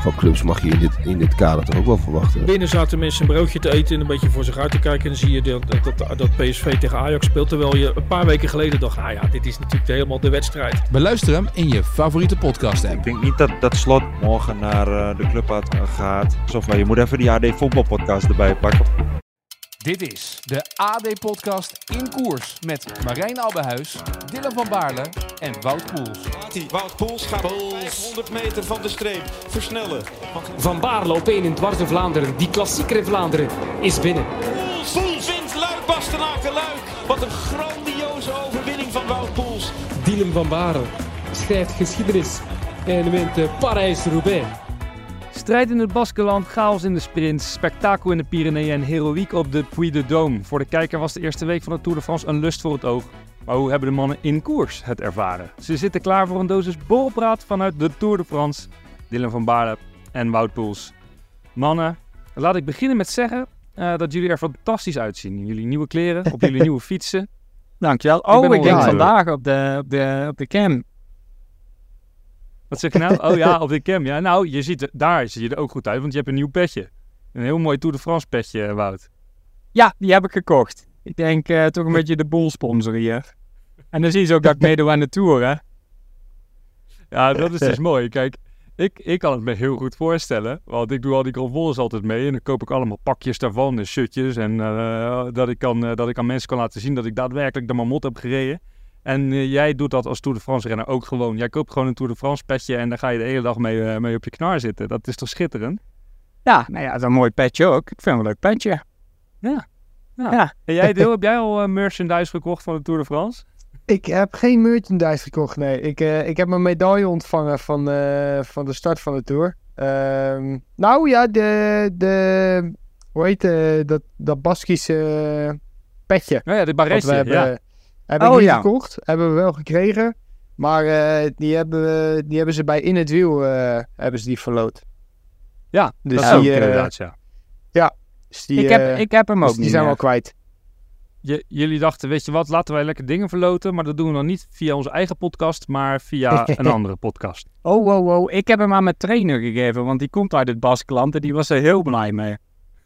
van clubs mag je in dit, in dit kader toch ook wel verwachten. Binnen zaten mensen een broodje te eten en een beetje voor zich uit te kijken. En dan zie je dat, dat, dat PSV tegen Ajax speelt. Terwijl je een paar weken geleden dacht, nou ja, dit is natuurlijk helemaal de wedstrijd. Beluister hem in je favoriete podcast app. Ik denk niet dat, dat Slot morgen naar uh, de club gaat. Of je moet even die AD voetbalpodcast erbij pakken. Dit is de AD-podcast in koers met Marijn Abbehuis, Dylan van Baarle en Wout Poels. Wout Poels gaat Poels. 100 meter van de streep versnellen. Van Baarle op 1 in dwars Vlaanderen, die klassieker in Vlaanderen, is binnen. Poels, Poels wint Luik, Bastenaken, Luik. Wat een grandioze overwinning van Wout Poels. Dylan van Baarle schrijft geschiedenis en wint Parijs-Roubaix. Strijd in het Baskeland, chaos in de sprint, spektakel in de Pyreneeën en heroïek op de Puy de Dôme. Voor de kijker was de eerste week van de Tour de France een lust voor het oog. Maar hoe hebben de mannen in koers het ervaren? Ze zitten klaar voor een dosis borrelpraat vanuit de Tour de France. Dylan van Baarle en Wout Poels. Mannen, laat ik beginnen met zeggen uh, dat jullie er fantastisch uitzien. Jullie nieuwe kleren, op jullie nieuwe fietsen. Dankjewel. Oh, ik, ik denk vandaag op de, op, de, op de cam wat zeg je nou? Oh ja, op de cam. Ja, nou, je ziet, daar zie je er ook goed uit, want je hebt een nieuw petje. Een heel mooi Tour de France petje, Wout. Ja, die heb ik gekocht. Ik denk uh, toch een beetje de boel sponsoren hier. En dan zie je ook dat ik meedoe aan de Tour, hè? Ja, dat is dus mooi. Kijk, ik, ik kan het me heel goed voorstellen. Want ik doe al die convoles altijd mee. En dan koop ik allemaal pakjes daarvan en shirtjes. En uh, dat, ik kan, uh, dat ik aan mensen kan laten zien dat ik daadwerkelijk de mamot heb gereden. En uh, jij doet dat als Tour de France renner ook gewoon. Jij koopt gewoon een Tour de France petje en dan ga je de hele dag mee, uh, mee op je knar zitten. Dat is toch schitterend? Ja, nou ja, dat is een mooi petje ook. Ik vind het een leuk petje. Ja. ja. ja. En jij, Deel, heb jij al uh, merchandise gekocht van de Tour de France? Ik heb geen merchandise gekocht, nee. Ik, ik heb mijn medaille ontvangen van, van de start van de Tour. Ehm, nou ja, de, de hoe heet dat, dat Baskische petje. Oh ja, de barretje, ja. Heb ik oh, niet gekocht. Hebben we wel gekregen. Maar uh, die, hebben, die hebben ze bij In het Wiel uh, hebben ze die verloot. Ja, dus dat die, uh, inderdaad, ja. Ja, dus die, ik, heb, ik heb hem ook dus die zijn wel kwijt. Jullie dachten, weet je wat, laten wij lekker dingen verloten. Maar dat doen we dan niet via onze eigen podcast, maar via een andere podcast. Oh, oh, oh. Ik heb hem aan mijn trainer gegeven, want die komt uit het Baskland en die was er heel blij mee.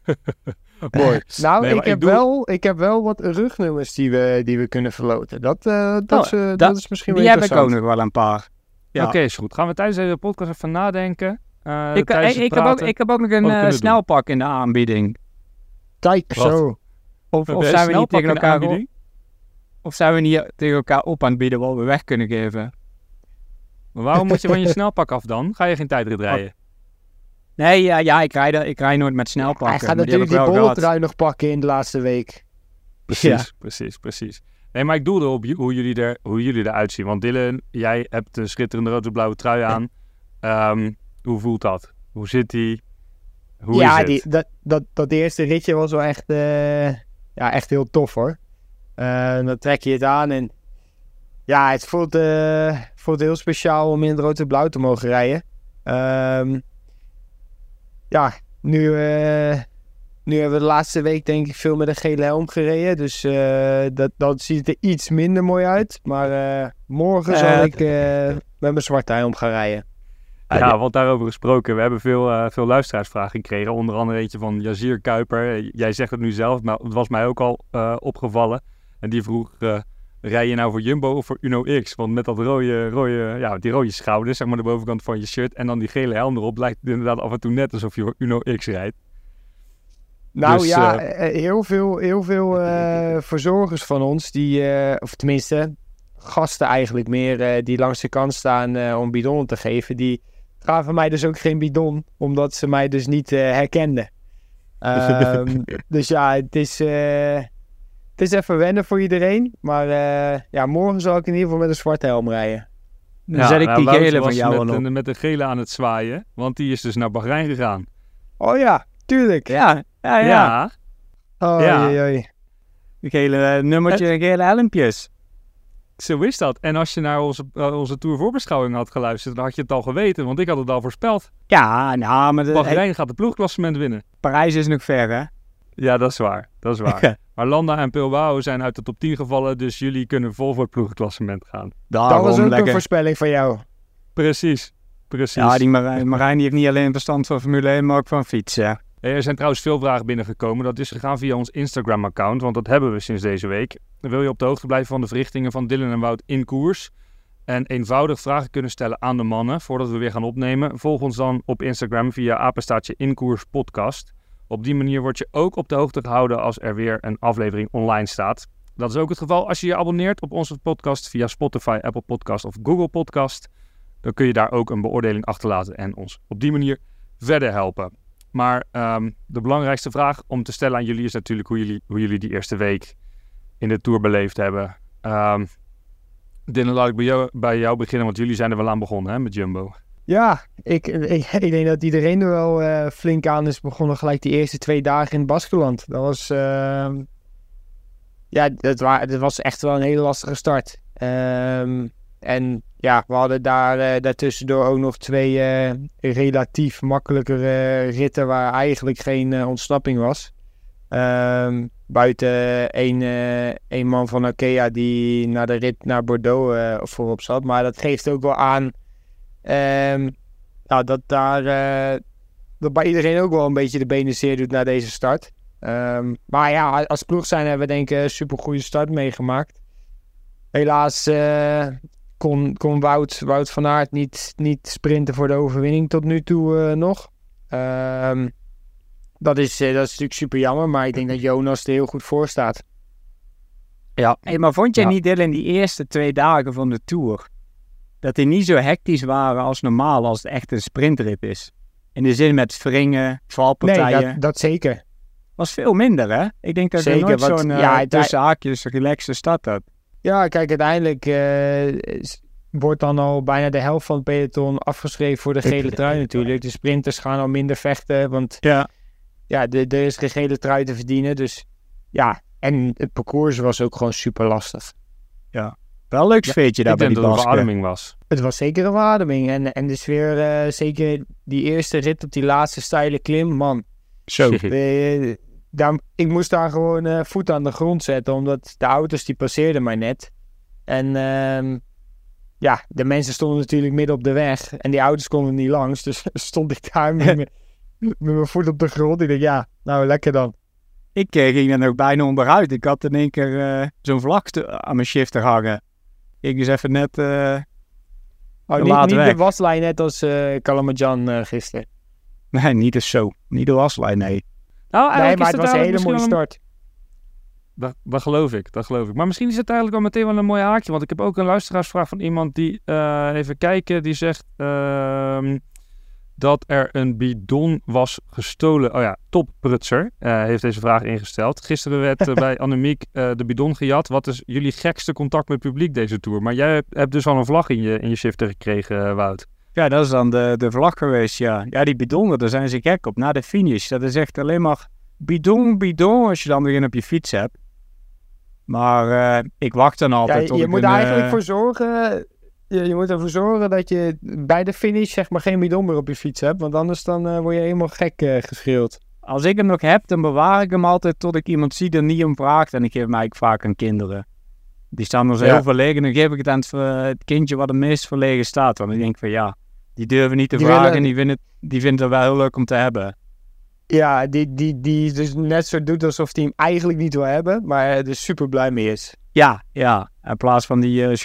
Mooi. nou, ik, heb wel, ik heb wel wat rugnummers die we, die we kunnen verloten. Dat, uh, dat, oh, is, uh, dat, is misschien wel Die heb ik ook nog wel een paar. Ja. Oké, is goed. Gaan we tijdens deze podcast even nadenken. Uh, ik, ik, ik, heb ook, ik heb ook nog een snelpak in de aanbieding. Kijk, zo. Of, of zijn we niet tegen elkaar op, Of zijn we niet tegen elkaar op aan het bieden wat we weg kunnen geven? Maar waarom moet je van je snelpak af dan? Ga je geen tijdrit rijden? Nee, ja, ja ik, rijd, ik rijd nooit met snelpakken. Hij gaat natuurlijk die, die boltrui nog pakken in de laatste week. Precies, precies, precies. Nee, maar ik doelde op hoe jullie, er, hoe jullie eruit zien. Want Dylan, jij hebt de schitterende rood-blauwe trui aan. Um, hoe voelt dat? Hoe zit die? Hoe ja, is het? Die, dat, dat, dat eerste ritje was wel echt, uh, ja, echt heel tof hoor. Uh, dan trek je het aan en ja, het voelt, uh, voelt heel speciaal om in het rood en blauw te mogen rijden. Um, ja, nu, uh, nu hebben we de laatste week denk ik veel met een gele helm gereden. Dus uh, dat, dat ziet er iets minder mooi uit. Maar uh, morgen zal ik met mijn zwarte helm gaan rijden. Ja, want daarover gesproken. We hebben veel, veel luisteraarsvragen gekregen. Onder andere eentje van Jazier Kuiper. Jij zegt het nu zelf, maar het was mij ook al opgevallen. En die vroeg, rij je nou voor Jumbo of voor Uno X? Want met dat rode, rode, ja, die rode schouders, zeg maar de bovenkant van je shirt en dan die gele helm erop, lijkt het inderdaad af en toe net alsof je voor Uno X rijdt. Nou dus, ja, uh, heel veel, heel veel uh, verzorgers van ons, die, uh, of tenminste gasten eigenlijk meer, die langs de kant staan om bidonnen te geven, die gaven mij dus ook geen bidon, omdat ze mij dus niet herkenden. um, dus ja, het is is even wennen voor iedereen. Maar uh, ja, morgen zal ik in ieder geval met een zwarte helm rijden. Dan ja, zet ik nou, die gele van jou met, met de gele aan het zwaaien. Want die is dus naar Bahrein gegaan. Oh ja, tuurlijk. Ja, ja, ja. ja. Oh, ja. Oei, oei. De gele uh, nummertje, het... gele helmpjes. Zo is dat. En als je naar onze, uh, onze Tour voorbeschouwing had geluisterd, dan had je het al geweten, want ik had het al voorspeld. Ja, nou, maar... De, Bahrein gaat de ploegklassement winnen. Parijs is nog ver, hè? Ja, dat is waar. Dat is waar. maar Landa en Bilbao zijn uit de top 10 gevallen, dus jullie kunnen vol voor het ploegklassement gaan. Daarom, dat was ook lekker. een voorspelling van jou. Precies. Precies. Ja, die Marijn, Marijn die heeft niet alleen verstand van Formule 1, maar ook van fietsen. Er zijn trouwens veel vragen binnengekomen. Dat is gegaan via ons Instagram-account, want dat hebben we sinds deze week. Wil je op de hoogte blijven van de verrichtingen van Dylan en Wout in koers? En eenvoudig vragen kunnen stellen aan de mannen voordat we weer gaan opnemen? Volg ons dan op Instagram via apenstaatje Inkoers Podcast. Op die manier word je ook op de hoogte gehouden als er weer een aflevering online staat. Dat is ook het geval als je je abonneert op onze podcast via Spotify, Apple Podcast of Google Podcast. Dan kun je daar ook een beoordeling achterlaten en ons op die manier verder helpen. Maar um, de belangrijkste vraag om te stellen aan jullie is natuurlijk hoe jullie, hoe jullie die eerste week in de Tour beleefd hebben. Um, laat ik bij jou, bij jou beginnen, want jullie zijn er wel aan begonnen hè, met Jumbo. Ja, ik, ik, ik denk dat iedereen er wel uh, flink aan is begonnen gelijk die eerste twee dagen in het Baskeland. Dat was, uh, ja, dat, wa dat was echt wel een hele lastige start. Um, en ja, we hadden daar uh, daartussendoor ook nog twee uh, relatief makkelijkere ritten waar eigenlijk geen ontsnapping was. Um, buiten één, één man van Arkea die naar de rit naar Bordeaux voorop zat. Maar dat geeft ook wel aan um, nou, dat daar dat bij iedereen ook wel een beetje de benen zeer doet na deze start. Um, maar ja, als ploeg zijn hebben we denk ik een super goede start meegemaakt. Helaas kon, kon Wout, Wout van Aert niet, niet sprinten voor de overwinning tot nu toe uh, nog. Um, dat, is, uh, dat is natuurlijk super jammer, maar ik denk dat Jonas er heel goed voor staat. Ja. Hey, maar vond jij ja. niet, in die eerste twee dagen van de Tour, dat die niet zo hectisch waren als normaal als het echt een sprintrit is? In de zin met wringen, valpartijen. Nee, dat, dat zeker. Was veel minder, hè? Ik denk dat zeker, er nooit zo'n uh, ja, tussen haakjes relaxe stad had. Ja, kijk, uiteindelijk uh, wordt dan al bijna de helft van het peloton afgeschreven voor de gele trui natuurlijk. De sprinters gaan al minder vechten, want ja, ja er is geen gele trui te verdienen. Dus ja, en het parcours was ook gewoon super lastig. Ja, wel leuk sfeertje ja, daar bij die dat het een was. Het was zeker een verademing. En, en de sfeer, uh, zeker die eerste rit op die laatste steile klim, man. Zo. Uh, daar, ik moest daar gewoon uh, voet aan de grond zetten, omdat de auto's die passeerden mij net. En uh, ja, de mensen stonden natuurlijk midden op de weg en die auto's konden niet langs. Dus stond ik daar met, met, met mijn voet op de grond. Ik dacht, ja, nou lekker dan. Ik ging er ook bijna onderuit. Ik had in één keer uh, zo'n vlag aan mijn shifter hangen. Ik dus even net uh, oh, niet, niet de waslijn net als uh, Kalamajan gisteren. Nee, niet eens zo. Niet de waslijn, nee. Nou, nee, maar het was een hele mooie start. Dat, dat geloof ik, dat geloof ik. Maar misschien is het eigenlijk wel meteen wel een mooi haakje. Want ik heb ook een luisteraarsvraag van iemand die, uh, even kijken, die zegt uh, dat er een bidon was gestolen. Oh ja, Top Prutser uh, heeft deze vraag ingesteld. Gisteren werd bij Annemiek de bidon gejat. Wat is jullie gekste contact met het publiek deze tour? Maar jij hebt, hebt dus al een vlag in je, in je shifter gekregen, Wout. Ja, dat is dan de, de vlag geweest, ja. Ja, die bidonnen, daar zijn ze gek op. Na de finish, dat is echt alleen maar bidon, bidon, als je dan weer op je fiets hebt. Maar uh, ik wacht dan altijd ja, je moet er eigenlijk uh... voor zorgen... Je, je, moet ervoor zorgen dat je bij de finish zeg maar geen bidon meer op je fiets hebt. Want anders dan uh, word je helemaal gek geschreeuwd. Als ik hem nog heb, dan bewaar ik hem altijd tot ik iemand zie er niet om vraagt. En ik geef hem eigenlijk vaak aan kinderen. Die staan nog zo ja. heel verlegen. Dan geef ik het aan het, het, kindje wat het meest verlegen staat. Want ik denk van ja, die durven niet te die vragen. Willen... Die, vinden het, die het wel heel leuk om te hebben. Ja, die, die, die dus net zo doet alsof hij hem eigenlijk niet wil hebben, maar er dus super blij mee is. Ja, ja. In plaats van die uh.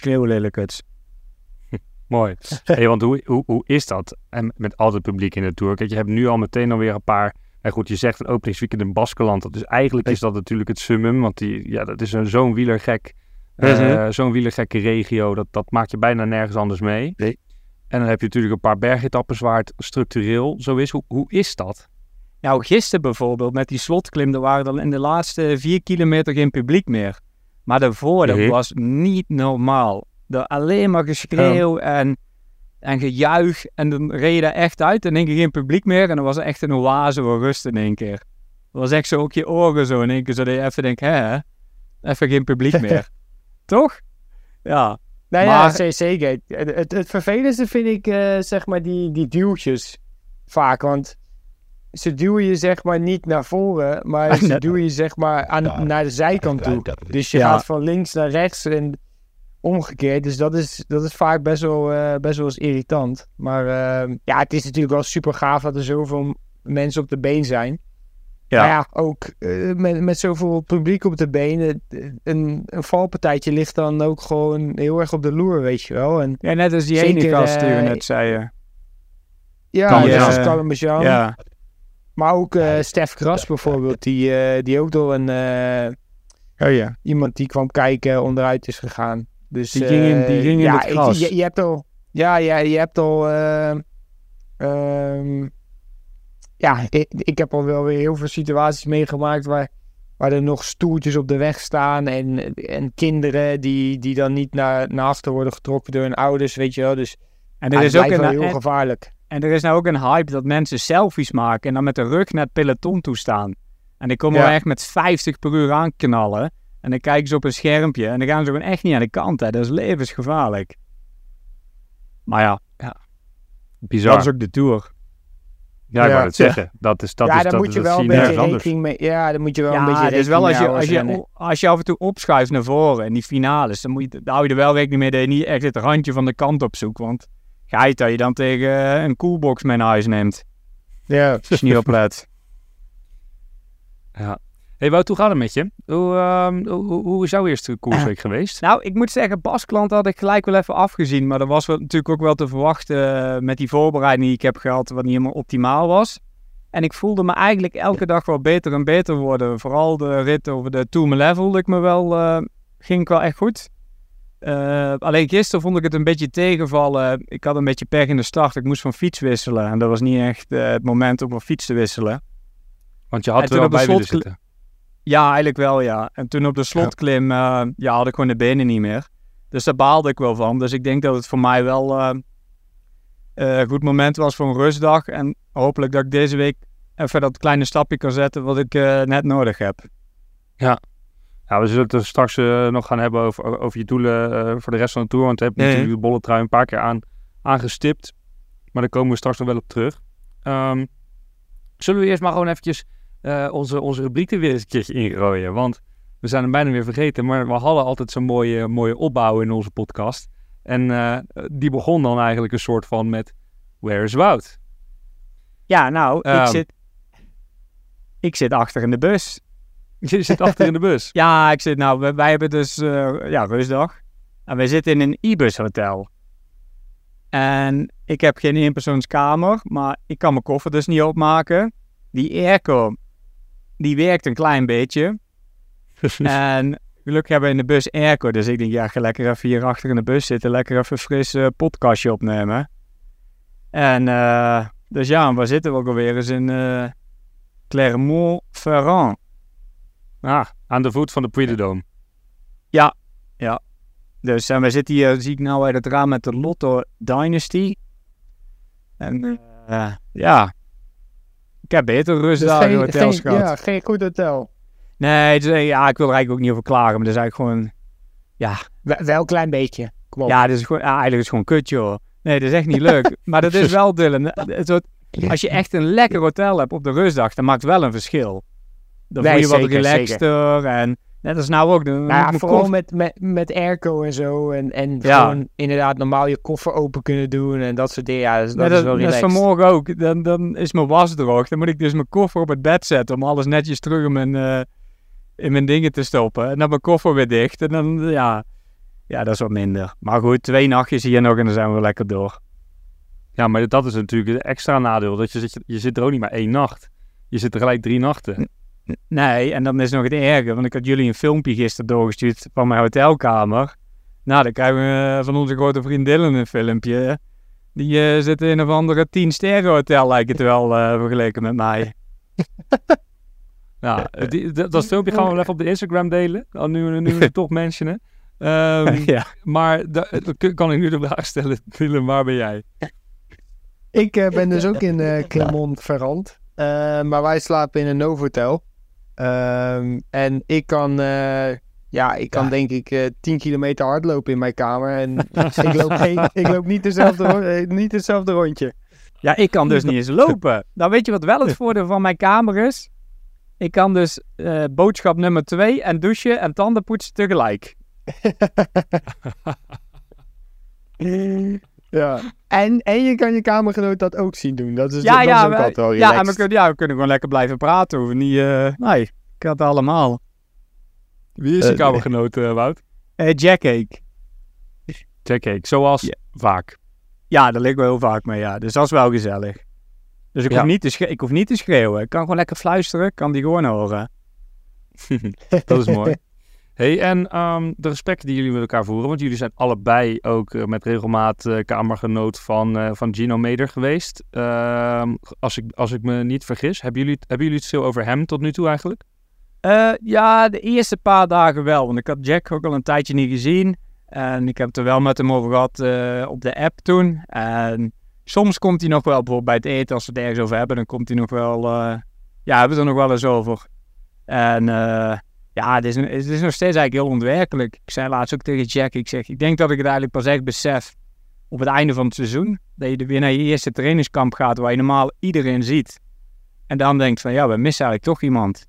Mooi. hey, want hoe, hoe, hoe is dat en met al het publiek in de Tour? Kijk, je hebt nu al meteen alweer een paar... En goed, je zegt een openingsweekend in Baskeland. Dus eigenlijk is dat natuurlijk het summum. Want die, ja, dat is een, zo'n wielergek... Uh, zo'n wielergekke regio. Dat, dat maak je bijna nergens anders mee. Nee. En dan heb je natuurlijk een paar bergetappes waar het structureel zo is. Hoe, hoe is dat? Nou, gisteren bijvoorbeeld met die slotklim, er waren er in de laatste vier kilometer geen publiek meer. Maar daarvoor, dat was niet normaal. Alleen maar geschreeuw en, en gejuich. En dan reed je echt uit en denk je geen publiek meer. En dan was er echt een oase voor rust in één keer. Dat was echt zo ook je ogen zo in één keer. Zo dat je even denkt, hè, even geen publiek meer. Toch? Ja. Nou ja, Maar- ze- zeker. Het, het, het vervelendste vind ik, eh, zeg maar, die, die duwtjes vaak. Want ze duwen je, zeg maar, niet naar voren, maar ze duwen je, zeg maar, aan, naar de zijkant toe. Dus je Ja. gaat van links naar rechts en omgekeerd. Dus dat is, dat is vaak best wel, eh, best wel eens irritant. Maar eh, ja, het is natuurlijk wel super gaaf dat er zoveel mensen op de been zijn. Ja. Maar ja, ook eh, met, met zoveel publiek op de benen. Een, een valpartijtje ligt dan ook gewoon heel erg op de loer, weet je wel. En Ja, net als die ene gast die we eh, net zeiden. ja, Ja. Kalmazan. Ja. Maar ook eh Stef Kras bijvoorbeeld, die, eh, die ook door een, eh, Oh ja. iemand die kwam kijken onderuit is gegaan. Dus, Die ging in- eh, die ging in ja, het ik- gras. Je, je hebt al, ja, ja, je hebt al, eh, ehm, ja, ik, ik heb al wel weer heel veel situaties meegemaakt waar, waar er nog stoeltjes op de weg staan en, en kinderen die, die dan niet naar, naar achter worden getrokken door hun ouders, weet je wel. Dus En er is ook een, heel en, gevaarlijk. en er is nou ook een hype dat mensen selfies maken en dan met de rug naar het peloton toe staan. En die komen Ja. wel echt met 50 per uur aanknallen. En dan kijken ze op een schermpje en dan gaan ze gewoon echt niet aan de kant. Hè. Dat is levensgevaarlijk. Maar ja, Bizar. dat is ook de Tour. Ja, ik Ja. wou het zeggen. Dat is, dat ja, is, daar dat, moet je dat wel een je beetje anders. rekening mee. Ja, daar moet je wel een ja, beetje het is rekening wel als je, als, je, als je af en toe opschuift naar voren in die finales, dan, moet je, dan hou je er wel rekening mee dat je niet echt het randje van de kant op zoekt. Want geit dat je dan tegen een coolbox mee naar huis neemt. Ja. Als je niet oplet. Ja. Hey, Wout, hoe gaat het met je? Hoe, ehm, hoe, hoe is jouw eerste koersweek geweest? Nou, ik moet zeggen, Baskland had ik gelijk wel even afgezien. Maar dat was wel, natuurlijk ook wel te verwachten eh, met die voorbereiding die ik heb gehad, wat niet helemaal optimaal was. En ik voelde me eigenlijk elke dag wel beter en beter worden. Vooral de rit over de Tourmalet voelde ik me wel, eh, ging ik wel echt goed. Eh, alleen gisteren vond ik het een beetje tegenvallen. Ik had een beetje pech in de start. Ik moest van fiets wisselen. En dat was niet echt eh, het moment om van fiets te wisselen. Want je had En er wel bij willen zitten. Ja, eigenlijk wel, ja. En toen op de slotklim eh, ja, had ik gewoon de benen niet meer. Dus daar baalde ik wel van. Dus ik denk dat het voor mij wel eh, eh, een goed moment was voor een rustdag. En hopelijk dat ik deze week even dat kleine stapje kan zetten wat ik net nodig heb. Ja, we zullen het er straks nog gaan hebben over, over je doelen voor de rest van de tour. Want je hebt Ja, ja. natuurlijk de bolle trui een paar keer aan, aangestipt. Maar daar komen we straks nog wel op terug. Ehm, zullen we eerst maar gewoon eventjes eh, onze, onze rubriek er weer eens een keertje ingooien? Want we zijn hem bijna weer vergeten. Maar we hadden altijd zo'n mooie, mooie opbouw in onze podcast. En eh, die begon dan eigenlijk een soort van met... Where is Wout? Ja, nou, ik, Ehm. zit, ik zit achter in de bus. Je zit achter in de bus. Ja, ik zit nou, wij, wij hebben dus eh, ja, rustdag. En wij zitten in een Ibis hotel. En ik heb geen eenpersoonskamer, maar ik kan mijn koffer dus niet opmaken. Die airco, die werkt een klein beetje. en gelukkig hebben we in de bus airco, dus ik denk, ja, ga lekker even hier achter in de bus zitten, lekker even een fris eh, podcastje opnemen. En eh, dus ja, waar zitten we ook alweer? Is in eh, Clermont-Ferrand. Ah, aan de voet van de Puy de Dôme. Ja, ja. Dus en we zitten hier, zie ik nou uit het raam met de Lotto Dynasty. En ja, ik heb beter rustdagen in Dus geen, hotels geen, gehad. ja, geen goed hotel. Nee, ja, ik wil er eigenlijk ook niet over klagen, maar dat is eigenlijk gewoon, ja, Wel, wel een klein beetje. Kom op. ja, dat is gewoon, eigenlijk is het gewoon kut, joh. Nee, dat is echt niet leuk. maar dat is wel, Dylan, het wordt- als je echt een lekker hotel hebt op de rustdag, dan maakt het wel een verschil. Dan voel je wat zeker, relaxter en net als nou ook. Dan, Nou ja, vooral met, met, met airco en zo. En, en Ja. gewoon inderdaad normaal je koffer open kunnen doen en dat soort dingen. Ja, dus dat, Ja, is wel dat is relaxed. vanmorgen ook. Dan, dan is mijn was droog. Dan moet ik dus mijn koffer op het bed zetten om alles netjes terug in mijn, eh, in mijn dingen te stoppen. En dan mijn koffer weer dicht. En dan, ja, ja, dat is wat minder. Maar goed, twee nachtjes hier nog en dan zijn we lekker door. Ja, maar dat is natuurlijk het extra nadeel. Dat je, zit- je zit er ook niet maar één nacht. Je zit er gelijk drie nachten. Nee, en dan is nog het erger. Want ik had jullie een filmpje gisteren doorgestuurd van mijn hotelkamer. Nou, dan krijgen we eh, van onze grote vriend Dylan een filmpje. Die eh, zit in een of andere 10 sterren hotel, lijkt het wel, eh, vergeleken met mij. Ja, die, dat, dat filmpje gaan we wel even op de Instagram delen. Al nu, nu we het toch mentionen. Ehm, ja. Maar da- dan kan ik nu de vraag stellen, Dylan, waar ben jij? Ik eh, ben dus ook in Clermont-Ferrand. Eh, maar wij slapen in een Novotel. Ehm en ik kan eh, Ja, ik kan denk ik eh 10 kilometer hardlopen in mijn kamer. En ik, loop geen, ik loop niet, dezelfde, eh, niet hetzelfde rondje. Ja, ik kan dus niet eens lopen. Nou, weet je wat wel het voordeel van mijn kamer is? Ik kan dus boodschap nummer twee en douchen en tanden poetsen tegelijk. Ja. En, en je kan je kamergenoot dat ook zien doen. Dat is, ja, dat ja, is ook we- altijd wel ja, en we kunnen, ja, we kunnen gewoon lekker blijven praten. Hoeven niet, eh, nee, ik had het allemaal. Wie is je kamergenoot, eh, Wout? Eh Jack Cake. Jack Cake, zoals vaak. Ja, daar liggen we heel vaak mee, ja. Dus dat is wel gezellig. Dus ik, Ja. hoef, niet te ik hoef niet te schreeuwen. Ik kan gewoon lekker fluisteren. Ik kan die gewoon horen. Dat is mooi. Hey, en ehm, de gesprekken die jullie met elkaar voeren, want jullie zijn allebei ook eh, met regelmaat eh, kamergenoot van, eh, van Gino Meder geweest. Ehm, als, ik, als ik me niet vergis, hebben jullie, hebben jullie het veel over hem tot nu toe eigenlijk? Ja, de eerste paar dagen wel. Want ik had Jack ook al een tijdje niet gezien. En ik heb het er wel met hem over gehad eh, op de app toen. En soms komt hij nog wel, bijvoorbeeld bij het eten, als we het ergens over hebben, dan komt hij nog wel... ja, hebben we het er nog wel eens over. En ja, het is, het is nog steeds eigenlijk heel onwerkelijk. Ik zei laatst ook tegen Jack, ik zeg, ik denk dat ik het eigenlijk pas echt besef op het einde van het seizoen. Dat je er weer naar je eerste trainingskamp gaat, waar je normaal iedereen ziet. En dan denkt van, ja, we missen eigenlijk toch iemand.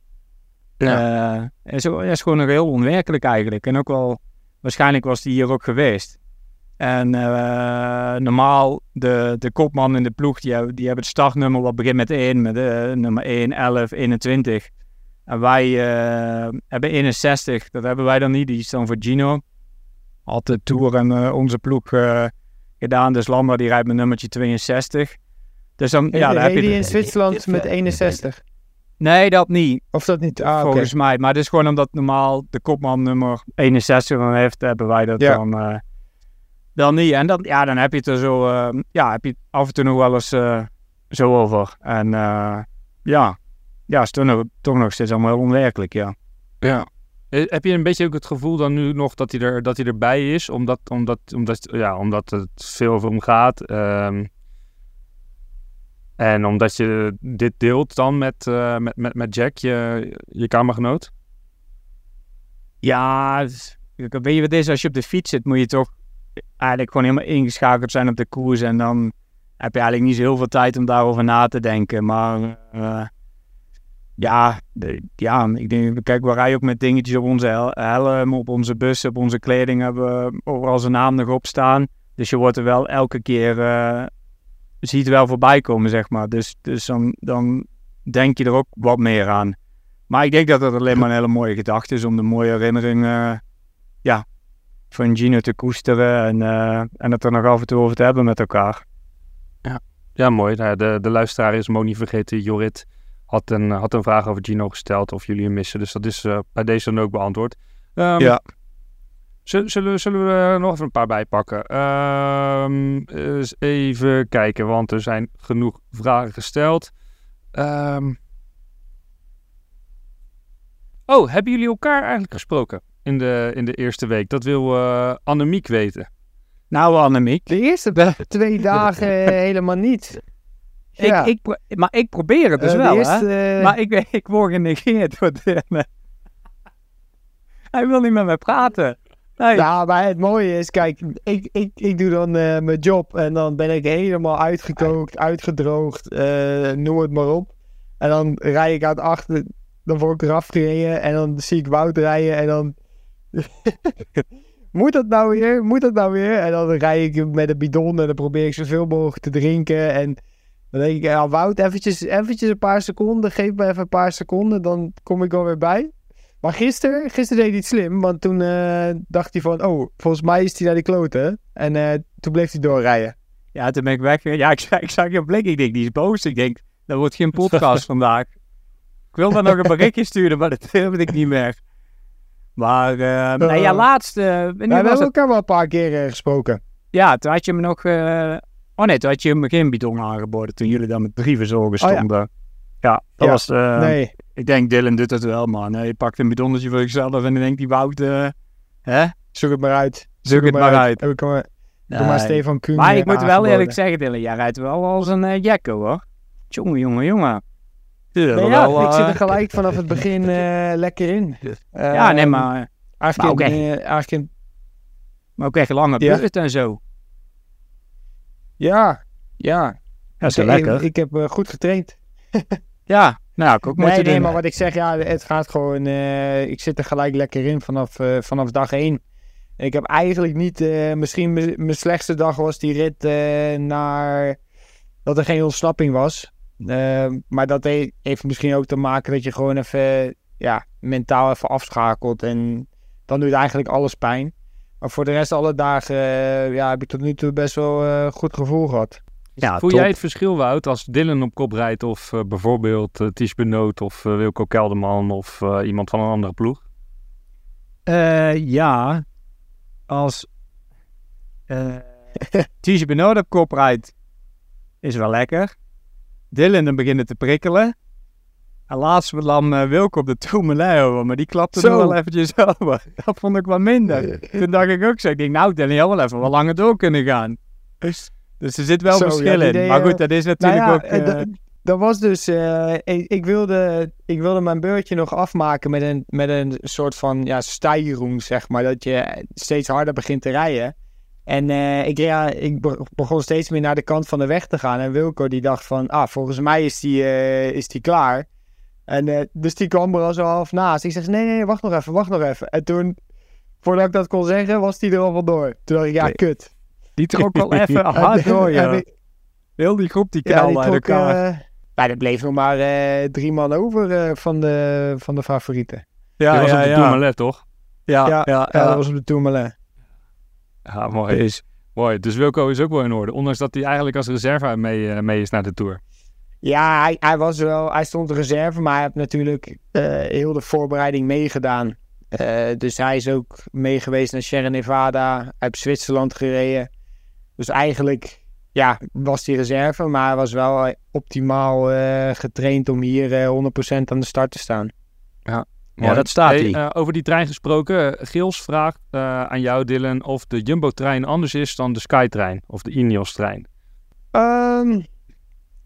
Ja. is, ook- is gewoon nog heel onwerkelijk eigenlijk. En ook wel, waarschijnlijk was die hier ook geweest. En eh, normaal, de, de kopman in de ploeg, die hebben, die hebben het startnummer wat begint met 1, met eh, nummer 1, 11, 21. En wij eh, hebben 61, dat hebben wij dan niet, die is dan voor Gino. Had de Tour en eh, onze ploeg eh, gedaan, dus Lambda die rijdt met nummertje 62. Dus dan, ja, daar heb je die in Zwitserland met 61. Nee, dat niet. Of dat niet? Ah, oké. Volgens mij. Maar het is gewoon omdat normaal de kopman nummer 61 dan heeft, hebben wij dat Ja. dan, eh, dan niet. En dan, ja, dan heb je het er zo, eh, ja, heb je af en toe nog wel eens eh, zo over. En eh, ja, ja, is toch nog, toch nog steeds allemaal heel onwerkelijk, ja. Ja. Heb je een beetje ook het gevoel dan nu nog dat hij, er, dat hij erbij is, omdat, omdat, omdat, ja, omdat het veel over hem gaat? ehm, en omdat je dit deelt dan met, eh, met, met, met Jack, je, je kamergenoot? Ja, weet je wat is? Als je op de fiets zit, moet je toch eigenlijk gewoon helemaal ingeschakeld zijn op de koers. En dan heb je eigenlijk niet zo heel veel tijd om daarover na te denken. Maar eh, ja, ja, ik denk, kijk, we rijden ook met dingetjes op onze hel- helm, op onze bussen, op onze kleding hebben we overal zijn naam nog op staan. Dus je wordt er wel elke keer, eh, ziet wel voorbij komen, zeg maar. Dus, dus dan, dan denk je er ook wat meer aan. Maar ik denk dat het alleen maar een hele mooie gedachte is om de mooie herinnering eh, ja, van Gino te koesteren en, eh, en het er nog af en toe over te hebben met elkaar. Ja, mooi. Nou ja, de, de luisteraar is niet vergeten. Jorit had een, had een vraag over Gino gesteld of jullie hem missen. Dus dat is eh, bij deze dan ook beantwoord. Ehm, Ja. Zullen, zullen, we er nog even een paar bijpakken? Ehm, eens even kijken, want er zijn genoeg vragen gesteld. Ehm. Oh, hebben jullie elkaar eigenlijk gesproken in de, in de eerste week? Dat wil eh Annemiek weten. Nou, Annemiek. De eerste twee dagen eh, helemaal niet. Ja. Ik, ik, maar ik probeer het dus Eh, wel, eerste, hè? eh, Maar ik, ik word genegeerd door. Hij wil niet met mij praten. Nee. Ja, maar het mooie is, kijk, ik, ik, ik doe dan eh, mijn job en dan ben ik helemaal uitgekookt, uitgedroogd, noem het maar op. En dan rij ik uit achter, dan word ik eraf gereden en dan zie ik Wout rijden en dan... Moet dat nou weer? Moet dat nou weer? En dan rij ik met een bidon en dan probeer ik zoveel mogelijk te drinken. En dan denk ik, ja, Wout, eventjes, eventjes een paar seconden. Geef me even een paar seconden, dan kom ik alweer bij. Maar gisteren, gisteren deed hij het slim, want toen eh, dacht hij van, oh, volgens mij is hij naar die kloten. En eh, toen bleef hij doorrijden. Ja, toen ben ik weg. Ja, ik, zag- ik zag je blik. Ik denk, die is boos. Ik denk, dat wordt geen podcast vandaag. Ik wil dan nog een berichtje sturen, maar dat wilde ik niet meer. Maar, eh nee, ja, laatst... wanneer we hebben elkaar wel een paar keer gesproken. Ja, toen had je me nog... Oh nee, toen had je me geen bidon aangeboden toen jullie dan met drie verzorgers Oh ja. stonden. ja. dat Ja, was... eh, nee. Ik denk, Dylan doet het wel, man. Je pakt een bidonnetje voor jezelf en dan denkt die Wout... eh, hè? Zoek het maar uit. Zoek het maar uit. Heb ik maar, maar. Stefan Kuhn Maar ik moet wel eerlijk zeggen, Dylan, jij rijdt wel als een eh jacko, hoor. Jongen, jongen, jongen. Nee, ja, ik zit er gelijk vanaf het begin lekker in. Ja, nee, Ehm, maar Eigenlijk, Maar in, ook eigenlijk in- Maar ook echt lange Ja. beurt en zo. Ja, ja. Ja, is Ik- lekker. Ik, ik heb eh, goed getraind. Ja, nou, ik ook Nee, moeten nee, doen. maar wat ik zeg, ja, het gaat gewoon. eh, ik zit er gelijk lekker in vanaf, eh, vanaf dag één. Ik heb eigenlijk niet. misschien mijn mijn slechtste dag was die rit naar. dat er geen ontsnapping was. Eh, maar dat he- heeft misschien ook te maken dat je gewoon even. ja, mentaal even afschakelt. En dan doet eigenlijk alles pijn. Maar voor de rest, alle dagen. eh, ja, heb ik tot nu toe best wel eh, goed gevoel gehad. Ja, Voel top. jij het verschil, Wout, als Dylan op kop rijdt of eh, bijvoorbeeld uh, Ties Benoot of eh, Wilco Kelderman of eh, iemand van een andere ploeg? Eh, ja, als uh, Ties Benoot op kop rijdt, is wel lekker. Dylan dan beginnen te prikkelen. En laatst nam uh, Wilco op de Tourmalet over, maar die klapte er wel eventjes over. Dat vond ik wat minder. Toen dacht ik ook zo, ik denk nou jij wel even wat langer door kunnen gaan. Dus, er zit wel Zo, verschil ja, in. maar deed, goed, dat is natuurlijk nou ja, ook... eh, Uh, dat- was dus, eh, ik, ik, wilde, ik wilde mijn beurtje nog afmaken met een, met een soort van ja, stijroem, zeg maar. Dat je steeds harder begint te rijden. En eh, ik, ja, ik be- begon steeds meer naar de kant van de weg te gaan. En Wilco die dacht van, ah, volgens mij is die, eh, is die klaar. En eh, dus die kwam er al zo half naast. Ik zeg, nee, nee, wacht nog even, wacht nog even. En toen, voordat ik dat kon zeggen, was die er al wel door. Toen dacht ik, ja, Nee. kut. die trok wel even hard door, ja. Heel die groep die ja, knalde die uit trok, elkaar. ja, er bleef nog maar eh, drie man over eh, van, de, van de favorieten. Ja, ja, was op de ja. Tourmalet, toch? Ja, ja, ja, ja, ja. dat was op de Tourmalet. Ja, mooi. Dus, mooi. Dus Wilco is ook wel in orde, ondanks dat hij eigenlijk als reserve mee, mee is naar de Tour. Ja, hij, hij, was wel, hij stond de reserve, maar hij heeft natuurlijk eh, heel de voorbereiding meegedaan. Eh, dus hij is ook meegeweest naar Sierra Nevada. Hij heeft Zwitserland gereden. Dus eigenlijk ja, was hij reserve, maar hij was wel eh, optimaal eh, getraind om hier eh, 100% aan de start te staan. Ja, dat staat Hey, hij. eh, over die trein gesproken. Gils vraagt eh, aan jou, Dylan, of de Jumbo-trein anders is dan de Skytrein of de Ineos-trein. Ehm,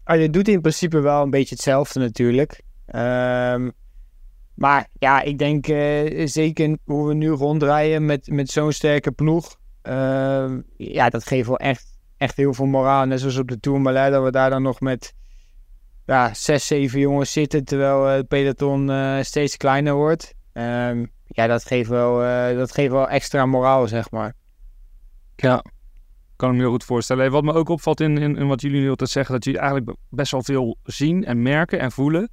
ah, je doet in principe wel een beetje hetzelfde natuurlijk. Ehm, maar ja, ik denk eh, zeker hoe we nu rondrijden met, met zo'n sterke ploeg. ehm, ja, dat geeft wel echt, echt heel veel moraal. Net zoals op de Tourmalet, dat we daar dan nog met ja, zes, zeven jongens zitten. Terwijl eh, het peloton eh, steeds kleiner wordt. Ehm, ja, dat geeft, wel, dat geeft wel extra moraal, zeg maar. Ja. Kan ik me heel goed voorstellen. Wat me ook opvalt in, in, wat jullie nu altijd zeggen, dat jullie eigenlijk best wel veel zien en merken en voelen.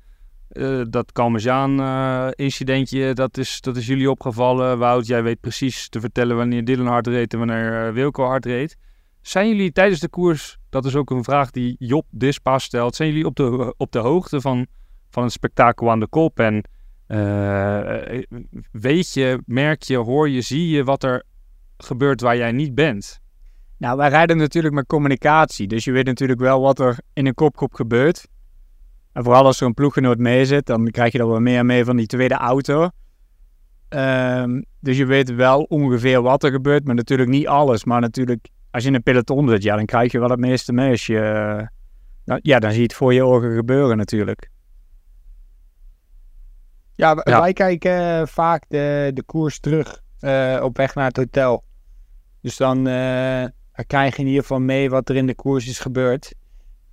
Eh, dat Kalmezaan-incidentje, dat, is, dat is jullie opgevallen. Wout, jij weet precies te vertellen wanneer Dylan hard reed en wanneer eh, Wilco hard reed. Zijn jullie tijdens de koers, dat is ook een vraag die Job Dispa stelt, zijn jullie op de, op de hoogte van, van het spektakel aan de kop? En eh, weet je, merk je, hoor je, zie je wat er gebeurt waar jij niet bent? Nou, wij rijden natuurlijk met communicatie. Dus je weet natuurlijk wel wat er in een kopgroep gebeurt. En vooral als er een ploeggenoot mee zit, dan krijg je er wel meer mee van die tweede auto. Ehm, dus je weet wel ongeveer wat er gebeurt, maar natuurlijk niet alles. Maar natuurlijk, als je in een peloton zit, ja, dan krijg je wel het meeste mee. Als je, nou, ja, dan zie je het voor je ogen gebeuren natuurlijk. Ja, wij kijken eh, vaak de, de koers terug eh, op weg naar het hotel. Dus dan eh, dan krijg je in ieder geval mee wat er in de koers is gebeurd.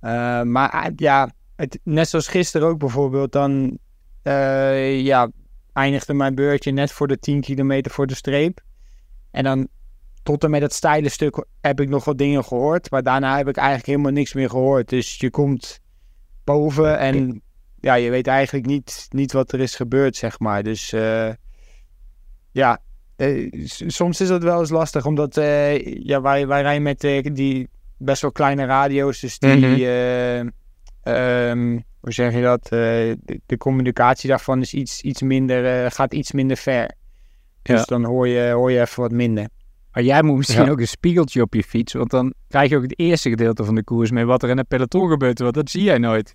Eh, maar eh, ja, het, net zoals gisteren ook bijvoorbeeld, dan eh, ja, eindigde mijn beurtje net voor de 10 kilometer voor de streep. En dan tot en met het steile stuk heb ik nog wat dingen gehoord. Maar daarna heb ik eigenlijk helemaal niks meer gehoord. Dus je komt boven en ja, je weet eigenlijk niet, niet wat er is gebeurd, zeg maar. Dus ja, eh, soms is dat wel eens lastig, omdat eh, ja, wij, wij rijden met eh, die best wel kleine radio's. Dus die, Mhm. eh, ehm, hoe zeg je dat? De, de communicatie daarvan is iets, iets minder, gaat iets minder ver. Dus Ja. dan hoor je, hoor je even wat minder. Maar jij moet misschien Ja. ook een spiegeltje op je fiets, want dan krijg je ook het eerste gedeelte van de koers mee wat er in het peloton gebeurt, want dat zie jij nooit.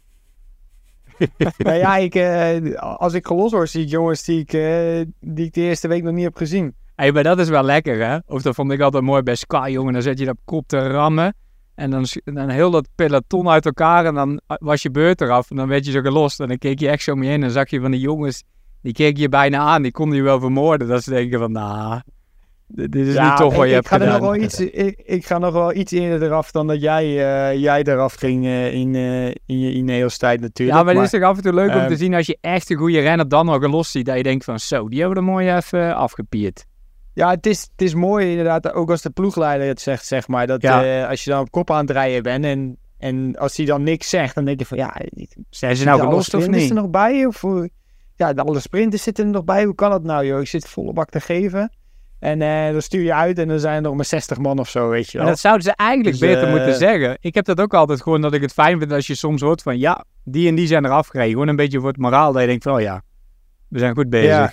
nou ja, ik, eh, als ik gelost word, zie ik jongens die ik, eh, die ik de eerste week nog niet heb gezien. Hey, maar dat is wel lekker, hè? Of dat vond ik altijd mooi bij Sky, jongen. Dan zet je dat op kop te rammen. En dan, dan heel dat peloton uit elkaar. En dan was je beurt eraf. En dan werd je zo gelost. En dan keek je echt zo om je heen. En dan zag je van die jongens Die keek je bijna aan, die kon je wel vermoorden. Dat ze denken van, nou, dit dit is Ja, niet toch wat ik- je hebt ga er gedaan. nog wel iets, ik, ik ga nog wel iets eerder eraf dan dat jij, eh, jij eraf ging eh, in, eh, in je Ineos-tijd natuurlijk. Ja, maar het is toch af en toe leuk om ehm, te zien als je echt een goede renner dan nog een los ziet. Dat je denkt van, zo, die hebben er mooi even afgepierd. Ja, het is, het is mooi inderdaad, ook als de ploegleider het zegt, zeg maar. Dat Ja. als je dan op kop aan het rijden bent en, en als hij dan niks zegt, dan denk je van ja... Zijn ze nou gelost of niet? er nog bij? Of, ja, alle sprinters zitten er nog bij. Hoe kan dat nou, joh? Ik zit volle bak te geven. En eh, dan stuur je uit en dan zijn er nog maar 60 man of zo, weet je En wel. dat zouden ze eigenlijk Dus, beter eh, moeten zeggen. Ik heb dat ook altijd gewoon dat ik het fijn vind als je soms hoort van ja, die en die zijn eraf gereden. Gewoon een beetje voor het moraal dat je denkt van oh ja, we zijn goed bezig. Ja.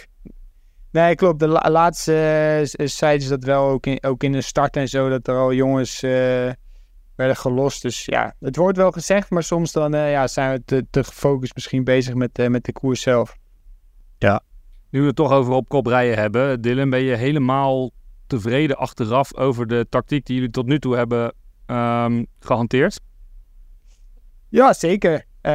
Nee, klopt. De la- laatste z- zeiden ze dat wel ook in, ook in de start en zo, dat er al jongens eh, werden gelost. Dus ja, het wordt wel gezegd, maar soms dan ja, zijn we te, te gefocust misschien bezig met, met de koers zelf. Nu we het toch over op kop rijden hebben. Dylan, ben je helemaal tevreden achteraf over de tactiek die jullie tot nu toe hebben ehm, gehanteerd? Ja, zeker. Eh,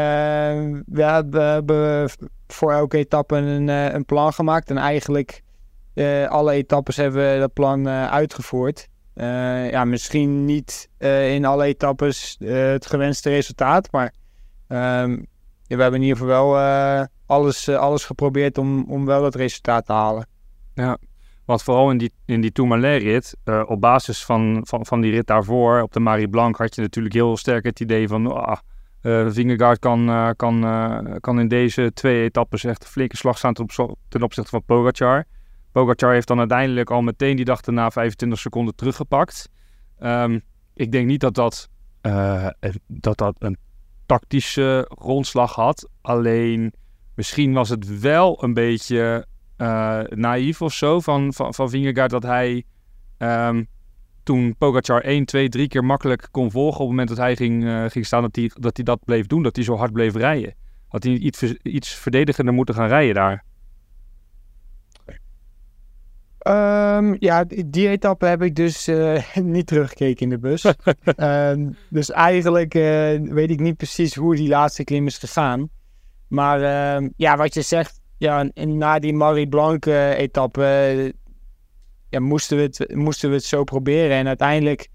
we hebben, voor elke etappe een, eh, een plan gemaakt. En eigenlijk eh, alle etappes hebben we dat plan eh, uitgevoerd. Ja, misschien niet in alle etappes het gewenste resultaat. Maar ehm, we hebben in ieder geval wel eh, alles, eh, alles geprobeerd om, om wel dat resultaat te halen. Ja, want vooral in die, in die Tourmalet-rit, eh, op basis van, van, van die rit daarvoor, op de Marie Blanc, had je natuurlijk heel sterk het idee van, ah, eh Vingegaard kan, kan, kan in deze twee etappes echt een flinke slag staan ten, opzichte van Pogacar. Pogacar heeft dan uiteindelijk al meteen die dag daarna 25 seconden teruggepakt. Ehm, ik denk niet dat dat, dat dat een tactische grondslag had. Alleen misschien was het wel een beetje eh, naïef of zo van, van, van Vingegaard dat hij ehm, toen Pogacar 1, 2, 3 keer makkelijk kon volgen op het moment dat hij ging, eh, ging staan, dat hij, dat dat bleef doen, dat hij zo hard bleef rijden. Had hij iets, iets verdedigender moeten gaan rijden daar. Ehm, ja, die, etappe heb ik dus eh, niet teruggekeken in de bus. Ehm, dus eigenlijk eh, weet ik niet precies hoe die laatste klim is gegaan. Maar ehm, ja, wat je zegt, ja, na die Marie Blanc eh, etappe ja, moesten, we het, moesten we het zo proberen. En uiteindelijk,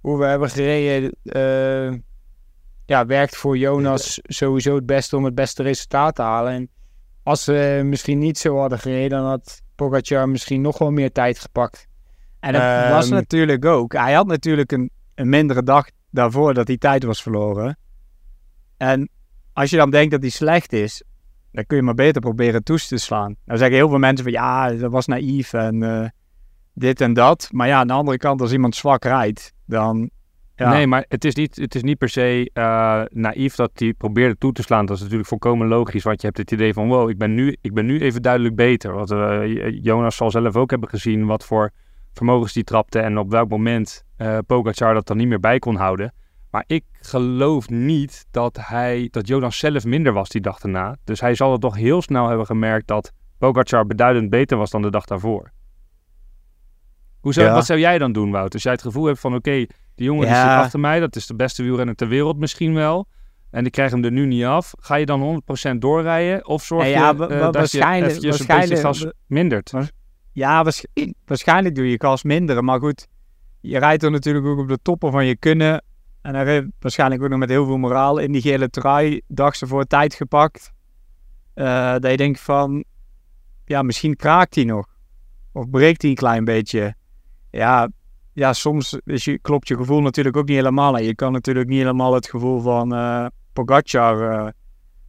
hoe we hebben gereden, ja, werkt voor Jonas sowieso het beste om het beste resultaat te halen. En als we misschien niet zo hadden gereden, dan had Pogacar misschien nog wel meer tijd gepakt. En dat Ehm, was natuurlijk ook. Hij had natuurlijk een, een mindere dag daarvoor dat hij tijd was verloren. En als je dan denkt dat hij slecht is, dan kun je maar beter proberen toes te slaan. Nou zeggen heel veel mensen van ja, dat was naïef en eh, dit en dat. Maar ja, aan de andere kant, als iemand zwak rijdt, dan. Ja, Nee, maar het is niet, het is niet per se eh, naïef dat hij probeerde toe te slaan. Dat is natuurlijk volkomen logisch, want je hebt het idee van... wow, ik ben nu, ik ben nu even duidelijk beter. Want eh, Jonas zal zelf ook hebben gezien wat voor vermogens die trapte... en op welk moment eh Pogacar dat dan niet meer bij kon houden. Maar ik geloof niet dat, hij, dat Jonas zelf minder was die dag daarna. Dus hij zal het toch heel snel hebben gemerkt dat Pogacar beduidend beter was dan de dag daarvoor. Hoe zou, Ja. Wat zou jij dan doen, Wout? Als jij het gevoel hebt van oké, die jongen die zit achter mij, dat is de beste wielrenner ter wereld misschien wel. En ik krijg hem er nu niet af. Ga je dan 100% doorrijden? Of zorg je wa- dat je waarschijnlijk- eventjes een waarschijnlijk- beetje gas mindert? Ja, waarsch- waarschijnlijk doe je gas minderen. Maar goed, je rijdt er natuurlijk ook op de toppen van je kunnen. En hij heeft waarschijnlijk ook nog met heel veel moraal in die gele trui dags ervoor tijd gepakt. Eh, dat je denkt van, ja, misschien kraakt hij nog. Of breekt hij een klein beetje. Ja, ja soms is je, klopt je gevoel natuurlijk ook niet helemaal. En je kan natuurlijk niet helemaal het gevoel van eh Pogacar eh,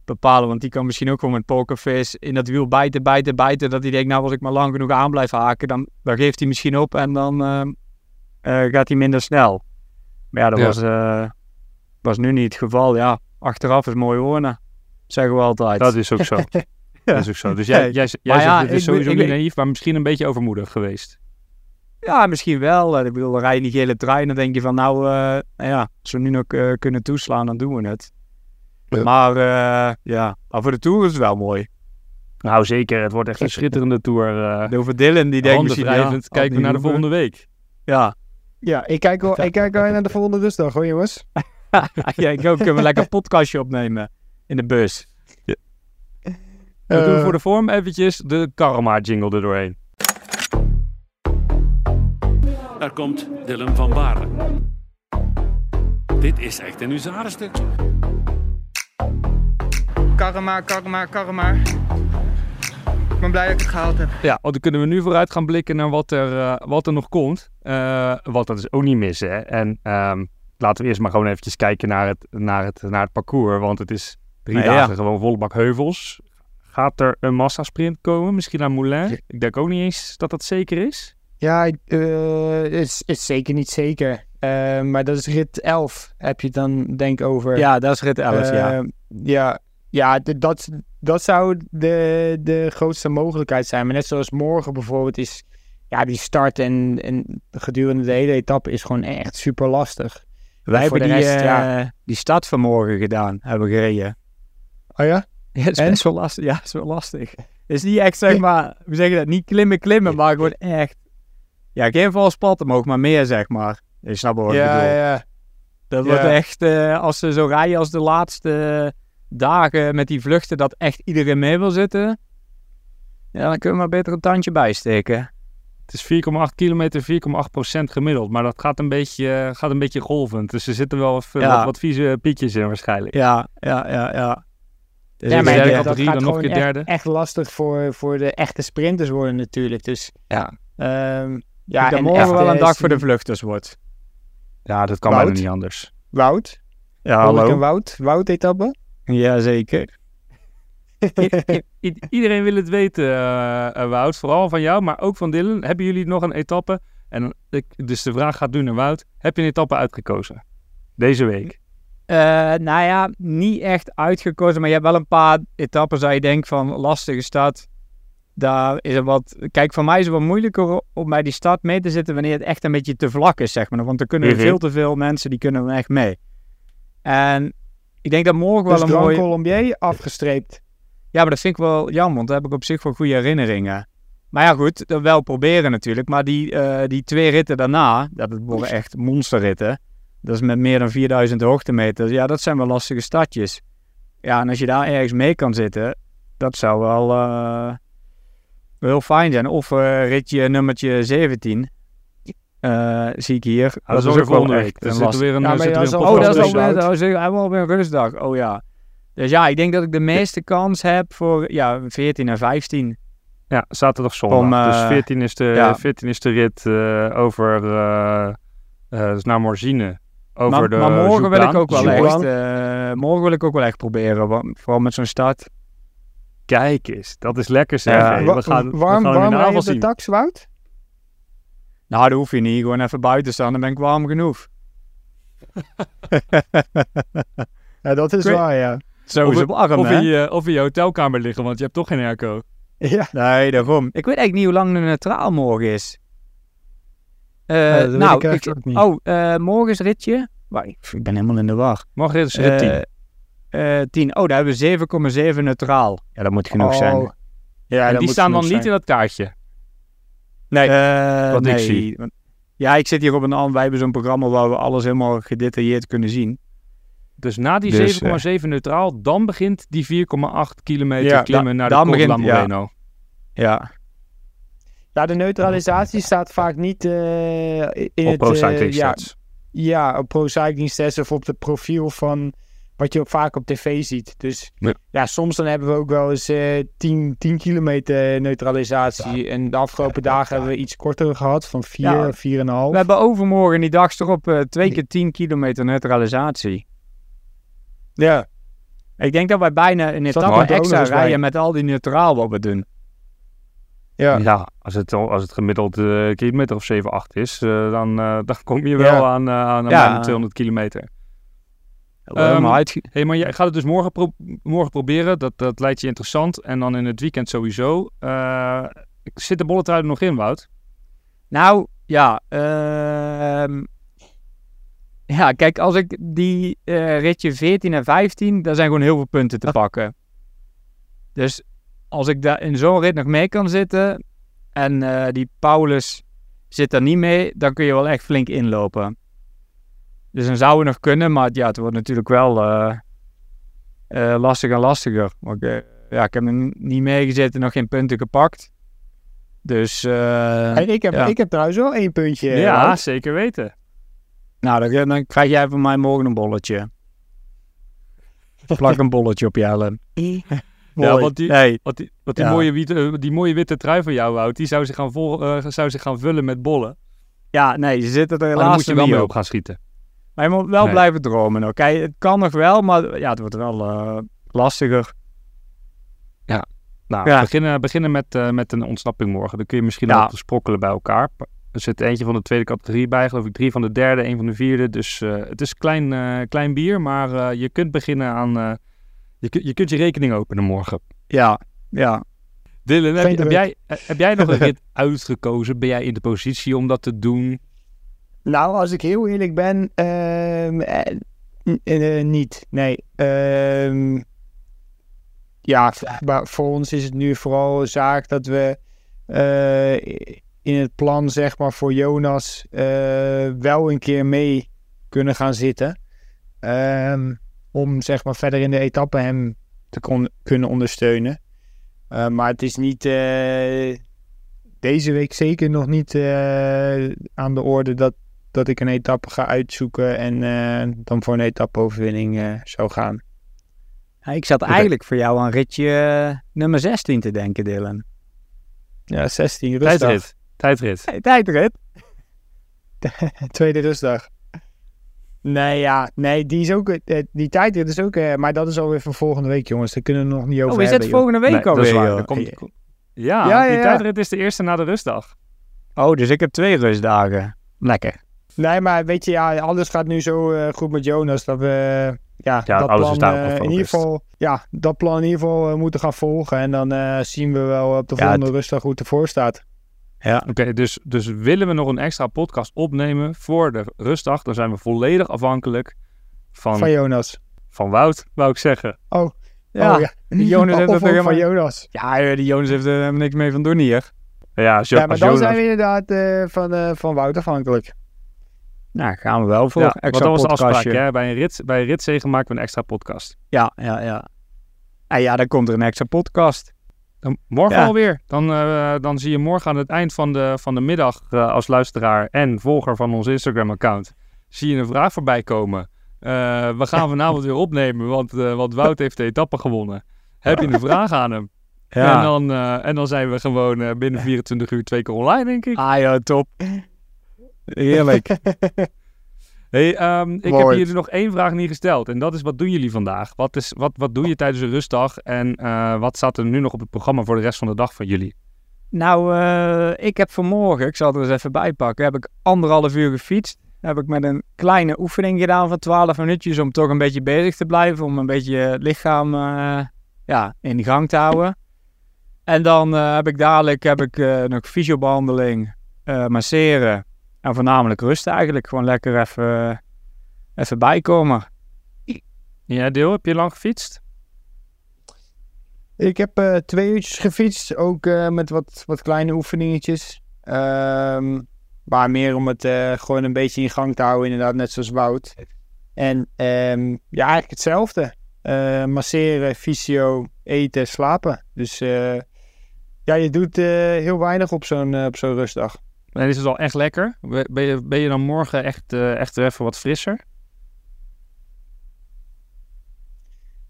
bepalen. Want die kan misschien ook gewoon met pokerface in dat wiel bijten, bijten, bijten. Dat hij denkt, nou als ik maar lang genoeg aan blijf haken, dan, dan geeft hij misschien op en dan eh, gaat hij minder snel. Maar ja, dat Ja. Was, was nu niet het geval. Ja, achteraf is mooi wonen, zeggen we altijd. Dat is ook zo. Dat is ook zo. Dus jij, jij, jij Maar zegt ja, het is sowieso niet naïef, maar misschien een beetje overmoedig geweest. Ja, misschien wel. Eh, Ik bedoel, dan rij je die gele trui en dan denk je van nou, eh, nou ja, als we nu nog eh, kunnen toeslaan, dan doen we het. Ja. Maar eh, ja, maar voor de Tour is het wel mooi. Nou zeker, het wordt echt een schitterende tour. eh Over Dylan, die denkt misschien, ja, had Kijken we naar de volgende week. Ja, Ja, ik kijk wel, ik kijk wel naar de volgende rustdag hoor jongens. ja ik ook. Kunnen we lekker een podcastje opnemen in de bus. We doen voor de vorm eventjes de Karma jingle er doorheen. Er komt Dylan van Baarle. Dit is echt een huzarenstukje. Karma, karma, karma. Ik ben blij dat ik het gehaald heb. Ja, want dan kunnen we nu vooruit gaan blikken naar wat er, eh, wat er nog komt. Eh want dat is ook niet missen. Hè? En ehm, laten we eerst maar gewoon eventjes kijken naar het, naar het, naar het parcours. Want het is drie Nou ja. dagen gewoon volle bak heuvels. Gaat er een massasprint komen? Misschien aan Moulin? Ik denk ook niet eens dat dat zeker is. Ja, eh is, is zeker niet zeker. Eh, maar dat is rit 11, heb je het dan denk over. Ja, dat is rit 11, ja. Eh, Ja, ja d- dat, dat zou de, de grootste mogelijkheid zijn. Maar net zoals morgen bijvoorbeeld is... Ja, die start en, en gedurende de hele etappe is gewoon echt super lastig. Wij hebben die, rest, ja. die stad vanmorgen gedaan, hebben gereden. Oh ja? Ja, dat is En? best wel lastig. Ja, is wel lastig. Het is niet echt, zeg maar, we zeggen dat, niet klimmen, klimmen, maar gewoon echt... Ja, geen vals pad omhoog, maar meer, zeg maar. Je snapt wat ik Ja, bedoel. ja. Dat Ja. wordt echt, eh, als ze zo rijden als de laatste dagen met die vluchten, dat echt iedereen mee wil zitten. Ja, dan kunnen we maar beter een tandje bijsteken. Het is 4,8 kilometer, 4,8 procent gemiddeld. Maar dat gaat een beetje, gaat een beetje golvend. Dus er zitten wel even Ja. wat, wat vieze pietjes in waarschijnlijk. Ja, ja, ja, ja. Dus ja, ik maar dat drie, gaat dan nog gewoon een keer echt, derde. echt lastig voor, voor de echte sprinters worden natuurlijk. Dus Ja. ehm, ja, en morgen wel een dag voor de vluchters wordt. Ja, dat kan Wout? bijna niet anders. Wout. Ja, Hoor hallo. een Wout. Wout-etappe. Jazeker. I- i- iedereen wil het weten, eh, eh, Wout. Vooral van jou, maar ook van Dylan. Hebben jullie nog een etappe? En ik, dus de vraag gaat nu naar Wout. Heb je een etappe uitgekozen? Deze week. Eh, nou ja, niet echt uitgekozen, maar je hebt wel een paar etappes waar je denkt van lastige stad. Daar is er wat. Kijk, voor mij is het wat moeilijker om bij die stad mee te zitten wanneer het echt een beetje te vlak is, zeg maar. Want er kunnen Mhm. veel te veel mensen die kunnen echt mee. En ik denk dat morgen Dus wel een Grand mooie. Colombier afgestreept. Ja, maar dat vind ik wel jammer, want daar heb ik op zich wel goede herinneringen. Maar ja, goed, wel proberen natuurlijk. Maar die, eh, die twee ritten daarna, dat worden echt monsterritten. Dat is met meer dan 4000 hoogtemeters. Ja, dat zijn wel lastige stadjes. Ja, en als je daar ergens mee kan zitten, dat zou wel eh, wel heel fijn zijn. Of eh, ritje nummertje 17. eh, zie ik hier. dat is ook wel echt. Er zit weer een, Ja, zit ja, weer een dat Oh, dat is tussen. alweer, oh, zeg, hebben we alweer een rustdag. Oh ja. Dus ja, ik denk dat ik de meeste kans heb voor ja, 14 en 15. Ja, zaterdag zondag. Om, eh, dus 14 is de, ja. 14 is de rit eh, over eh eh, dus naar Morzine. Over maar, de maar morgen wil ik ook wel echt, eh, morgen wil ik ook wel echt proberen. Vooral met zo'n start. Kijk eens, dat is lekker zeg. Ja. Hey, Wa- we gaan, we warm gaan warm rij je de tax, Wout? Nou, dat hoef je niet. Gewoon even buiten staan, dan ben ik warm genoeg. Ja, dat is Ik waar, ja. Zo is het- warm, Of hè? in, je, of in je hotelkamer liggen, want je hebt toch geen airco. Ja, Nee, daarom. Ik weet eigenlijk niet hoe lang de neutraal morgen is. Eh, Ja, dat weet nou, ik niet. Oh, eh, morgen is ritje. Wacht, ik- ik ben helemaal in de war. Morgen is rit 10. Eh, eh, 10. Oh, daar hebben we 7,7 neutraal. Ja, dat moet genoeg Oh. zijn. ja en dat die staan dan niet in dat kaartje. Nee, Eh, wat ik nee. zie. Want- Ja, ik zit hier op een ander. Wij hebben zo'n programma waar we alles helemaal gedetailleerd kunnen zien. Dus na die Dus, 7,7 neutraal, dan begint die 4,8 kilometer Ja, klimmen da- naar de Col begint- ja. Ja, Ja, de neutralisatie staat vaak niet eh, in Op het... Pro eh, ja, Stats. ja, op Pro Cycling Stats of op het profiel van wat je ook vaak op tv ziet. Dus Ja. ja, soms dan hebben we ook wel eens eh 10, 10 kilometer neutralisatie. En de afgelopen dagen hebben we iets korter gehad, van 4, Ja. 4,5. we hebben overmorgen die dag erop eh twee keer 10 kilometer neutralisatie. Ja, Ik denk dat wij bijna een etappe extra rijden met al die neutraal wat we doen. ja. Ja, als het, al- als het gemiddeld eh kilometer of 7, 8 is, eh, dan, eh, dan kom je wel Ja. aan, eh, aan Ja. bijna 200 kilometer. Uitge- maar jij gaat het dus morgen, pro- morgen proberen. Dat, dat lijkt je interessant. En dan in het weekend sowieso. Eh, zit de bolletrui er nog in, Wout? Nou, ja. ehm, ja, kijk, als ik die eh, ritje 14 en 15, daar zijn gewoon heel veel punten te pakken. Dus als ik daar in zo'n rit nog mee kan zitten en eh, die Paulus zit daar niet mee, dan kun je wel echt flink inlopen. Dus dan zou het nog kunnen, maar ja, het wordt natuurlijk wel eh, eh, lastiger en lastiger. Want, eh, ja, ik heb hem niet meegezeten, nog geen punten gepakt. Dus... eh, Hey, ik, heb, ja. ik heb trouwens wel één puntje. Ja, zeker weten. Nou, dan, dan krijg jij van mij morgen een bolletje. Plak een bolletje op je helm. Ja, want die, Nee. want die, want die, Ja. mooie, witte, die mooie witte trui van jou, Wout, die zou zich gaan, vol, eh, zou zich gaan vullen met bollen. Ja, nee, ze zitten er Maar helaas dan moet je wel mee op gaan schieten. Maar je moet wel Nee. blijven dromen. nog. Kijk, het kan nog wel, maar ja, het wordt wel eh, lastiger. Nou, Ja. beginnen, beginnen met, eh, met een ontsnapping morgen. Dan kun je misschien Ja. wel sprokkelen bij elkaar. Er zit eentje van de tweede categorie bij, geloof ik. Drie van de derde, één van de vierde. Dus eh, het is klein, eh, klein bier, maar eh, je kunt beginnen aan... eh, je, kun- je kunt je rekening openen morgen. Ja, ja. Dylan, heb, heb, jij, heb jij nog een rit uitgekozen? Ben jij in de positie om dat te doen? Nou, als ik heel eerlijk ben, ehm, eh, eh, niet. Nee. Ehm, ja, maar voor ons is het nu vooral een zaak dat we eh, in het plan, zeg maar, voor Jonas wel een keer mee kunnen gaan zitten. Ehm, om, zeg maar, verder in de etappe hem te kon, kunnen ondersteunen. Maar het is niet deze week zeker nog niet aan de orde dat, dat ik een etappe ga uitzoeken en eh, dan voor een etappe-overwinning eh, zou gaan. Ja, ik zat eigenlijk voor jou aan ritje eh, nummer 16 te denken, Dylan. Ja, 16 rustdag. Tijdrit. Tijdrit. Hey, tijdrit. Tweede rustdag. Nee, ja, nee, die is ook, die tijdrit is ook, eh, maar dat is alweer voor volgende week, jongens. Daar kunnen we nog niet over Oh, is hebben. het volgende week Nee, dat is alweer? Er komt- Ja, Ja, ja, die ja. tijdrit is de eerste na de rustdag. Oh, dus ik heb twee rustdagen. Lekker. Nee, maar weet je, ja, alles gaat nu zo eh, goed met Jonas dat we ja, Ja, dat alles plan eh, in ieder geval, ja, dat plan in ieder geval eh, moeten gaan volgen en dan eh, zien we wel op de Ja, volgende het- rustdag hoe het ervoor staat. Ja. Oké, dus, dus willen we nog een extra podcast opnemen voor de rustdag, dan zijn we volledig afhankelijk van, Van Jonas. van Wout, wou ik zeggen. Oh, Ja, oh, ja. die Jonas heeft of er ook helemaal... van Jonas. Ja, die Jonas heeft er helemaal niks mee van doen hier. Ja, als, Jo- Ja, maar als dan Jonas- zijn we inderdaad eh, van, eh, van Wout afhankelijk. Nou, gaan we wel voor. Ja, want extra dat was de afspraak. Hè? Bij, een rit, bij een ritzegen maken we een extra podcast. Ja, ja, ja. En ja, dan komt er een extra podcast. Dan, morgen Ja. alweer. Dan, eh, dan zie je morgen aan het eind van de, van de middag eh, als luisteraar en volger van ons Instagram-account... zie je een vraag voorbij komen. Eh, we gaan vanavond weer opnemen, want, want Wout heeft de etappe gewonnen. Heb je een vraag aan hem? Ja. En, dan, en dan zijn we gewoon binnen 24 uur twee keer online, denk ik. Ah ja, top. Heerlijk. Hey, ehm, ik heb Mooi. jullie nog één vraag niet gesteld. En dat is, wat doen jullie vandaag? Wat, is, wat, wat doe je tijdens een rustdag? En eh, wat staat er nu nog op het programma voor de rest van de dag van jullie? Nou, eh, ik heb vanmorgen, ik zal het er eens even bij pakken, heb ik anderhalf uur gefietst. Heb ik met een kleine oefening gedaan van 12 minuutjes om toch een beetje bezig te blijven. Om een beetje het lichaam eh, ja, in gang te houden. En dan eh, heb ik dadelijk heb ik, eh, nog fysiobehandeling, eh, masseren en voornamelijk rust eigenlijk. Gewoon lekker even, even bijkomen. Ja, Deel, heb je lang gefietst? Ik heb eh, twee uurtjes gefietst, ook eh, met wat, wat kleine oefeningetjes. Ehm, maar meer om het eh, gewoon een beetje in gang te houden, inderdaad, net zoals Wout. En ehm, ja, eigenlijk hetzelfde. Eh, masseren, fysio, eten, slapen. Dus eh, ja, je doet eh, heel weinig op zo'n op zo'n rustdag. En is het al echt lekker? Ben je, ben je dan morgen echt, eh, echt even wat frisser?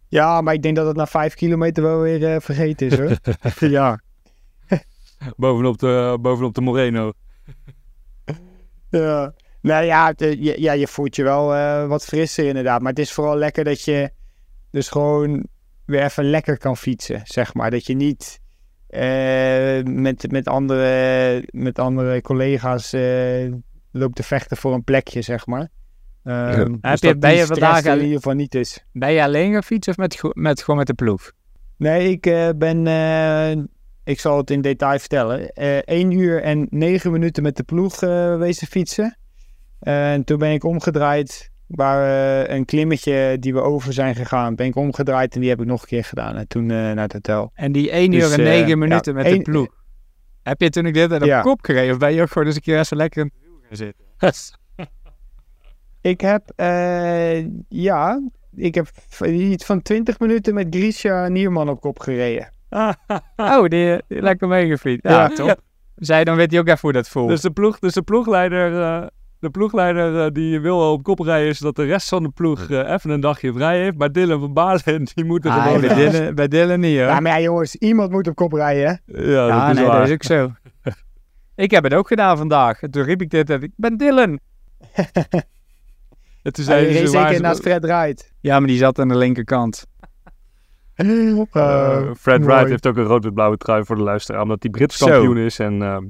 Ja, maar ik denk dat het na vijf kilometer wel weer eh, vergeten is hoor. ja. bovenop, de, bovenop de Moreno. Ja. Nou ja, eh, je, ja, je voelt je wel wat frisser inderdaad. Maar het is vooral lekker dat je dus gewoon weer even lekker kan fietsen, zeg maar. Dat je niet met, met, andere, met andere collega's eh, loopt te vechten voor een plekje, zeg maar. Ehm, dus Heb je- dat ben je vandaag al- in ieder geval niet is. Ben je alleen gaan fietsen of met, met, gewoon met de ploeg? Nee, ik eh, ben, eh, ik zal het in detail vertellen, eh 1 uur en 9 minuten met de ploeg eh wezen fietsen. en toen ben ik omgedraaid, waar eh, een klimmetje die we over zijn gegaan, ben ik omgedraaid en die heb ik nog een keer gedaan. En toen eh, naar het hotel. En die 1 Dus, uur en eh, 9 ja, minuten met de ploeg. Heb je toen ik dit aan de Ja. kop gereden? Of ben je ook gewoon eens een keer even lekker in de wiel gaan zitten? Ik heb, eh, ja, ik heb iets van 20 minuten met Grisha Nierman op kop gereden. oh, die, die lekker meegefietst. Ja, Ja. top. Zij, dan weet hij ook even hoe dat voelt. Dus de, ploeg, dus de ploegleider, eh, de ploegleider eh, die wil op kop rijden, is dat de rest van de ploeg eh, even een dagje vrij heeft. Maar Dylan van Baarle, die moet er Ah, gewoon... bij, Dylan, bij Dylan niet hoor. Ja, maar ja, jongens, iemand moet op kop rijden, hè? Ja, Ja, dat is nee, waar. dat is ook zo. ik heb het ook gedaan vandaag. En toen riep ik dit en ik ben Dylan. En toen Hij zeiden reed ze, waar zeker is- naast Fred Wright. Ja, maar die zat aan de linkerkant. Eh, Fred mooi. Wright heeft ook een rood-wit-blauwe trui voor de luisteraar, omdat hij Brits kampioen is. En, ehm,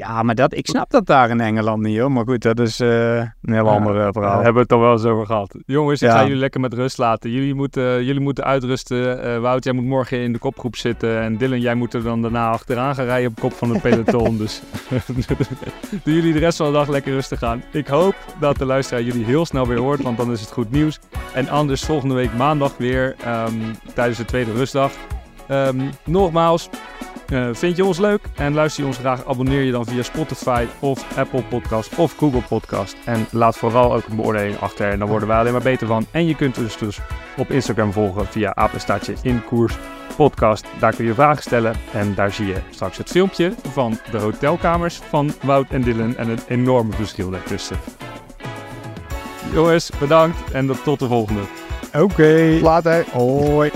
Ja, maar dat, ik snap dat daar in Engeland niet hoor. Maar goed, dat is eh, een heel Ja, ander eh, Daar verhaal. hebben we het toch wel eens over gehad. Jongens, ik Ja. ga jullie lekker met rust laten. Jullie moeten, jullie moeten uitrusten. Eh, Wout, jij moet morgen in de kopgroep zitten. En Dylan, jij moet er dan daarna achteraan gaan rijden op kop van het peloton. dus doen jullie de rest van de dag lekker rustig aan. Ik hoop dat de luisteraar jullie heel snel weer hoort, want dan is het goed nieuws. En anders volgende week maandag weer ehm, tijdens de tweede rustdag. Ehm, nogmaals, eh, vind je ons leuk en luister je ons graag, abonneer je dan via Spotify of Apple Podcast of Google Podcast. En laat vooral ook een beoordeling achter en dan worden wij alleen maar beter van. En je kunt ons dus op Instagram volgen via apenstaartje in koers podcast. Daar kun je vragen stellen en daar zie je straks het filmpje van de hotelkamers van Wout en Dylan en het enorme verschil daartussen. Jongens, bedankt en tot de volgende. Oké. Later. Hoi.